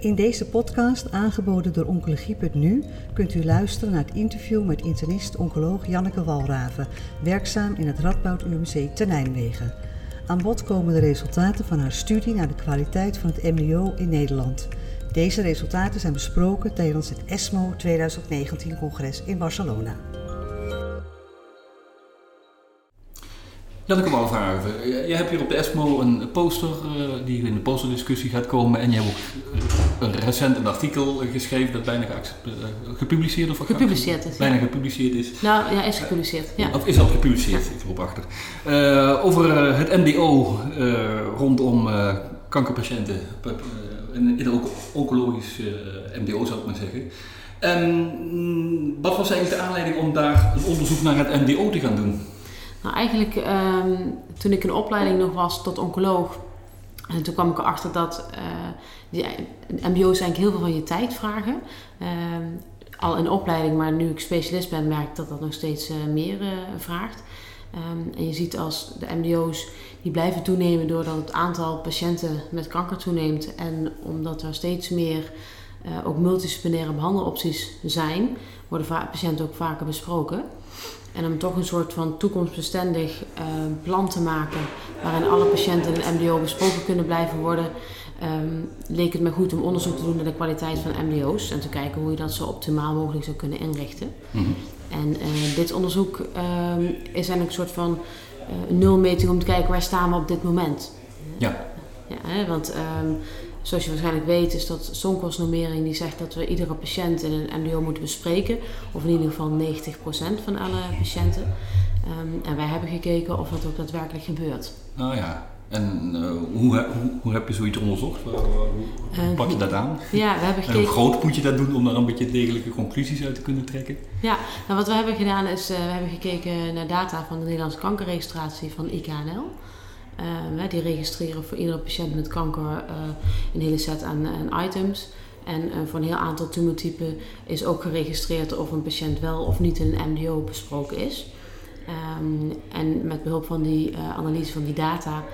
In deze podcast, aangeboden door Oncologie.nu, kunt u luisteren naar het interview met internist-oncoloog Janneke Walraven, werkzaam in het Radboud UMC te Nijmegen. Aan bod komen de resultaten van haar studie naar de kwaliteit van het MDO in Nederland. Deze resultaten zijn besproken tijdens het ESMO 2019-congres in Barcelona. Janneke Walraven, jij hebt hier op de ESMO een poster uh, die in de posterdiscussie gaat komen en je hebt ook uh, recent een artikel geschreven dat bijna uh, gepubliceerd of gepubliceerd is. Bijna gepubliceerd is. Nou ja, is gepubliceerd. Ja. Of is al gepubliceerd, ja. ik erop achter. over het MDO rondom kankerpatiënten in de oncologisch MDO zou ik maar zeggen. En wat was eigenlijk de aanleiding om daar een onderzoek naar het MDO te gaan doen? Nou, eigenlijk um, toen ik in opleiding nog was tot oncoloog, en toen kwam ik erachter dat uh, die MBO's eigenlijk heel veel van je tijd vragen. Um, al in opleiding, maar nu ik specialist ben, merk ik dat dat nog steeds uh, meer uh, vraagt. Um, en je ziet als de MDO's die blijven toenemen doordat het aantal patiënten met kanker toeneemt en omdat er steeds meer ook multidisciplinaire behandelopties zijn, worden patiënten ook vaker besproken. En om toch een soort van toekomstbestendig uh, plan te maken waarin alle patiënten in het MDO besproken kunnen blijven worden, um, leek het me goed om onderzoek te doen naar de kwaliteit van MDO's en te kijken hoe je dat zo optimaal mogelijk zou kunnen inrichten. Mm -hmm. En uh, dit onderzoek um, is eigenlijk een soort van uh, nulmeting om te kijken waar staan we op dit moment. Ja. ja hè, want um, zoals je waarschijnlijk weet, is dat Sonkos-normering die zegt dat we iedere patiënt in een MDO moeten bespreken. Of in ieder geval 90% van alle patiënten. Um, en wij hebben gekeken of dat ook daadwerkelijk gebeurt. Nou ja, en uh, hoe, hoe, hoe, heb je zoiets onderzocht? Hoe, hoe pak je dat aan? Ja, we hebben gekeken... En hoe groot moet je dat doen om daar een beetje degelijke conclusies uit te kunnen trekken? Ja, nou wat we hebben gedaan is, uh, we hebben gekeken naar data van de Nederlandse kankerregistratie van IKNL. Uh, die registreren voor iedere patiënt met kanker uh, een hele set aan, aan items. En uh, voor een heel aantal tumortypen is ook geregistreerd of een patiënt wel of niet in een MDO besproken is. Um, en met behulp van die analyse van die data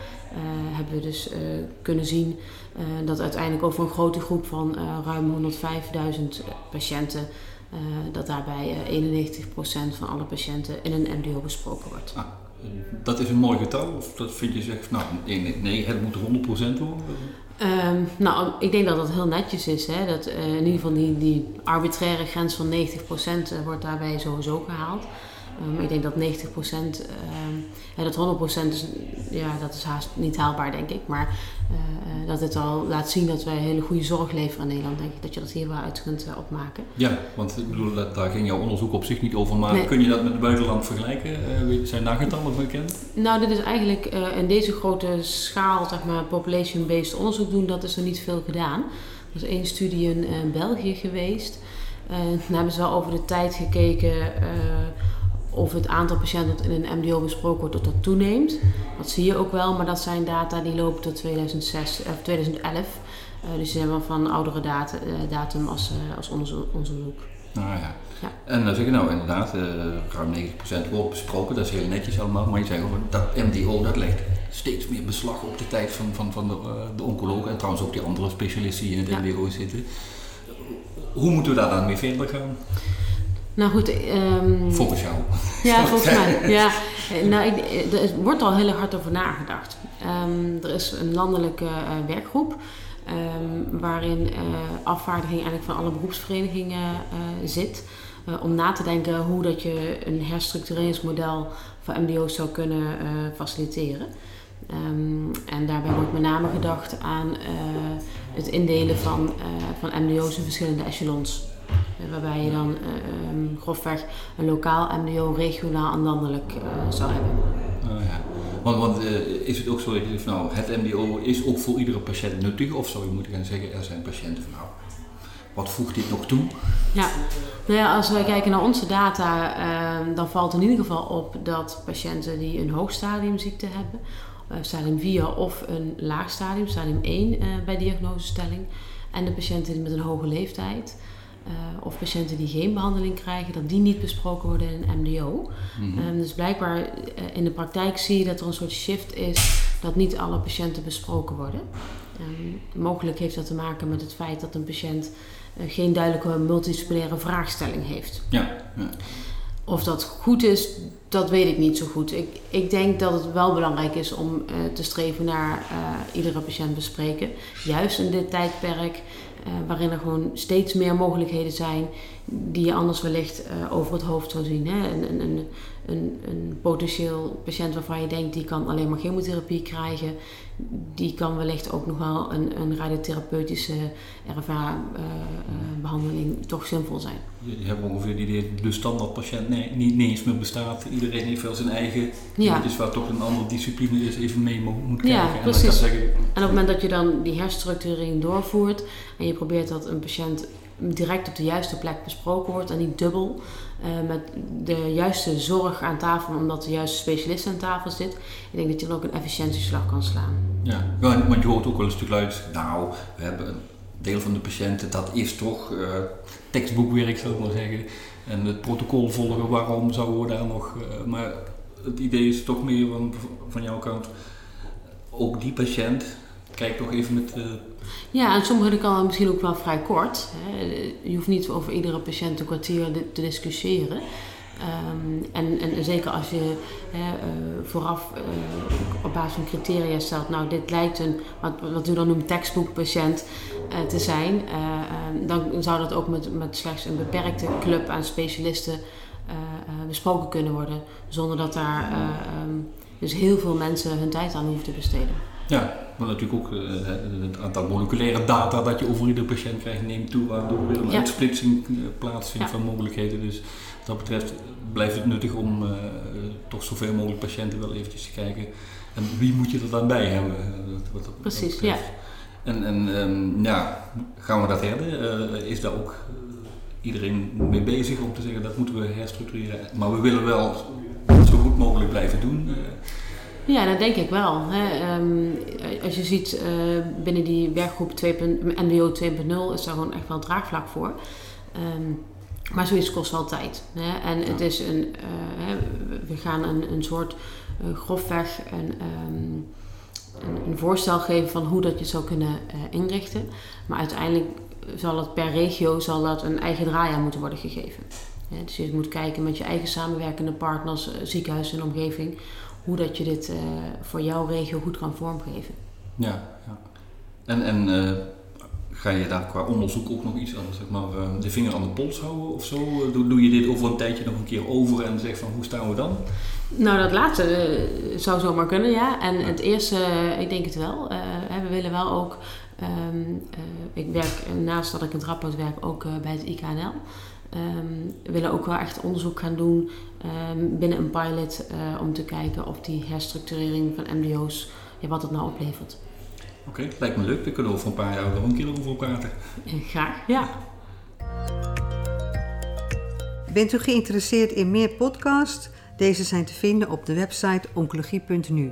hebben we dus kunnen zien dat uiteindelijk over een grote groep van ruim 105.000 patiënten dat daarbij 91% van alle patiënten in een MDO besproken wordt. Ah dat is een mooi getal? Of dat vind je zegt, nou nee, nee het moet 100% worden? Um, nou, ik denk dat dat heel netjes is. Hè? Dat uh, in ieder geval die, die arbitraire grens van 90% wordt daarbij sowieso gehaald. Um, ik denk dat 90%, um, ja, dat 100% is, ja, dat is haast niet haalbaar, denk ik. Maar uh, dat het al laat zien dat wij hele goede zorg leveren in Nederland, denk ik dat je dat hier wel uit kunt uh, opmaken. Ja, want ik bedoel, daar ging jouw onderzoek op zich niet over. Maar nee. kun je dat met het buitenland vergelijken? Uh, zijn daar getallen bekend? Nou, dit is eigenlijk in deze grote schaal, zeg maar, population-based onderzoek doen, dat is er niet veel gedaan. Er is één studie in België geweest. daar hebben ze wel over de tijd gekeken of het aantal patiënten dat in een MDO besproken wordt, dat dat toeneemt. Dat zie je ook wel, maar dat zijn data die lopen tot 2006, of 2011. Uh, dus die zijn wel van oudere data, uh, datum als, uh, als onderzoek. onderzoek. Nou ja. ja. En dan zeg je nou inderdaad, ruim 90% wordt besproken, dat is heel netjes allemaal. Maar je zegt over dat MDO, dat legt steeds meer beslag op de tijd van, van, van de, de oncologen en trouwens ook die andere specialisten die in het ja. MDO zitten. Hoe moeten we daar dan mee verder gaan? Nou goed. Um, volgens jou. Ja, volgens mij. Ja. Nou, ik, er wordt al heel hard over nagedacht. Um, er is een landelijke uh, werkgroep um, waarin uh, afvaardiging eigenlijk van alle beroepsverenigingen uh, zit. om na te denken hoe dat je een herstructureringsmodel voor MDO's zou kunnen faciliteren. Um, en daarbij wordt met name gedacht aan het indelen van, van MDO's in verschillende echelons. Waarbij je dan uh, um, grofweg een lokaal MDO, regionaal en landelijk uh, zou hebben. Oh, ja. Want, want uh, is het ook zo dat je zegt, nou, het MDO is ook voor iedere patiënt nuttig? Of zou je moeten gaan zeggen, er zijn patiënten van nou, wat voegt dit nog toe? Ja, nou ja, als wij kijken naar onze data, ehm, dan valt in ieder geval op dat patiënten die een hoogstadiumziekte hebben, stadium 4 of een laag stadium, stadium 1 bij diagnosestelling, en de patiënten met een hoge leeftijd, of patiënten die geen behandeling krijgen, dat die niet besproken worden in een MDO. Mm-hmm. um, dus blijkbaar uh, in de praktijk zie je dat er een soort shift is dat niet alle patiënten besproken worden. Ehm, mogelijk heeft dat te maken met het feit dat een patiënt eh, geen duidelijke multidisciplinaire vraagstelling heeft. Ja, ja. Of dat goed is, dat weet ik niet zo goed. Ik, ik denk dat het wel belangrijk is om uh, te streven naar uh, iedere patiënt bespreken. Juist in dit tijdperk, waarin er gewoon steeds meer mogelijkheden zijn die je anders wellicht over het hoofd zou zien. Hè? Een, een, potentieel patiënt waarvan je denkt die kan alleen maar chemotherapie krijgen, die kan wellicht ook nog wel een, een radiotherapeutische RFA-behandeling toch zinvol zijn. Je hebt ongeveer het idee dat de standaardpatiënt nee, niet, niet eens meer bestaat. Iedereen heeft wel zijn eigen, ja. is waar toch een andere discipline is, even mee moet kijken. Ja, precies. En, zeggen, en op het moment dat je dan die herstructurering doorvoert en je probeert dat een patiënt direct op de juiste plek besproken wordt en niet dubbel. Uh, met de juiste zorg aan tafel, omdat de juiste specialist aan tafel zit. Ik denk dat je dan ook een efficiëntieslag kan slaan. Ja, want je hoort ook wel een stuk uit, nou, we hebben een deel van de patiënten, dat is toch uh, tekstboekwerk, zou ik maar zeggen. En het protocol volgen, waarom zouden we daar nog... Uh, maar het idee is toch meer van, van jouw kant, ook die patiënt, kijk toch even met... Ja, en sommige kan misschien ook wel vrij kort. Hè. Je hoeft niet over iedere patiënt een kwartier te discussiëren. Um, en, en zeker als je hè, uh, vooraf uh, op basis van criteria stelt, nou dit lijkt een, wat, wat u dan noemt tekstboekpatiënt uh, te zijn, dan zou dat ook met, met slechts een beperkte club aan specialisten besproken kunnen worden, zonder dat daar um, dus heel veel mensen hun tijd aan hoeven te besteden. Ja, maar natuurlijk ook uh, het aantal moleculaire data dat je over iedere patiënt krijgt neemt toe, waardoor weer een ja. uitsplitsing uh, plaatsvindt ja. van mogelijkheden. Dus wat dat betreft blijft het nuttig om uh, toch zoveel mogelijk patiënten wel eventjes te kijken. En wie moet je er dan bij hebben? Wat, wat, Precies, ja. En, en um, ja, gaan we dat redden? is daar ook iedereen mee bezig om te zeggen dat moeten we herstructureren. Maar we willen wel zo goed mogelijk blijven doen. Ja, dat denk ik wel. Hè. Um, als je ziet uh, binnen die werkgroep 2. NWO 2.0 is daar gewoon echt wel draagvlak voor. Um, maar zoiets kost wel tijd. Hè. En ja. het is een, uh, hè, we gaan een, een soort uh, grofweg een, um, een, een, voorstel geven van hoe dat je zou kunnen inrichten. Maar uiteindelijk zal het per regio zal dat een eigen draai aan moeten worden gegeven. Dus je moet kijken met je eigen samenwerkende partners, ziekenhuizen en omgeving hoe dat je dit uh, voor jouw regio goed kan vormgeven. Ja, ja. en, en uh, ga je daar qua onderzoek ook nog iets aan, zeg maar, uh, de vinger aan de pols houden of zo? Doe, doe, je dit over een tijdje nog een keer over en zeg van hoe staan we dan? Nou, dat laatste zou zomaar kunnen, ja. En het eerste, ik denk het wel. we willen wel ook, um, ik werk naast dat ik in het rapport werk ook bij het IKNL. Um, we willen ook wel echt onderzoek gaan doen um, binnen een pilot uh, om te kijken of die herstructurering van MDO's, ja, wat het nou oplevert. Oké, okay, lijkt me leuk. Daar kunnen we over een paar jaar nog een keer over praten. Graag, ja. Bent u geïnteresseerd in meer podcasts? Deze zijn te vinden op de website oncologie.nu.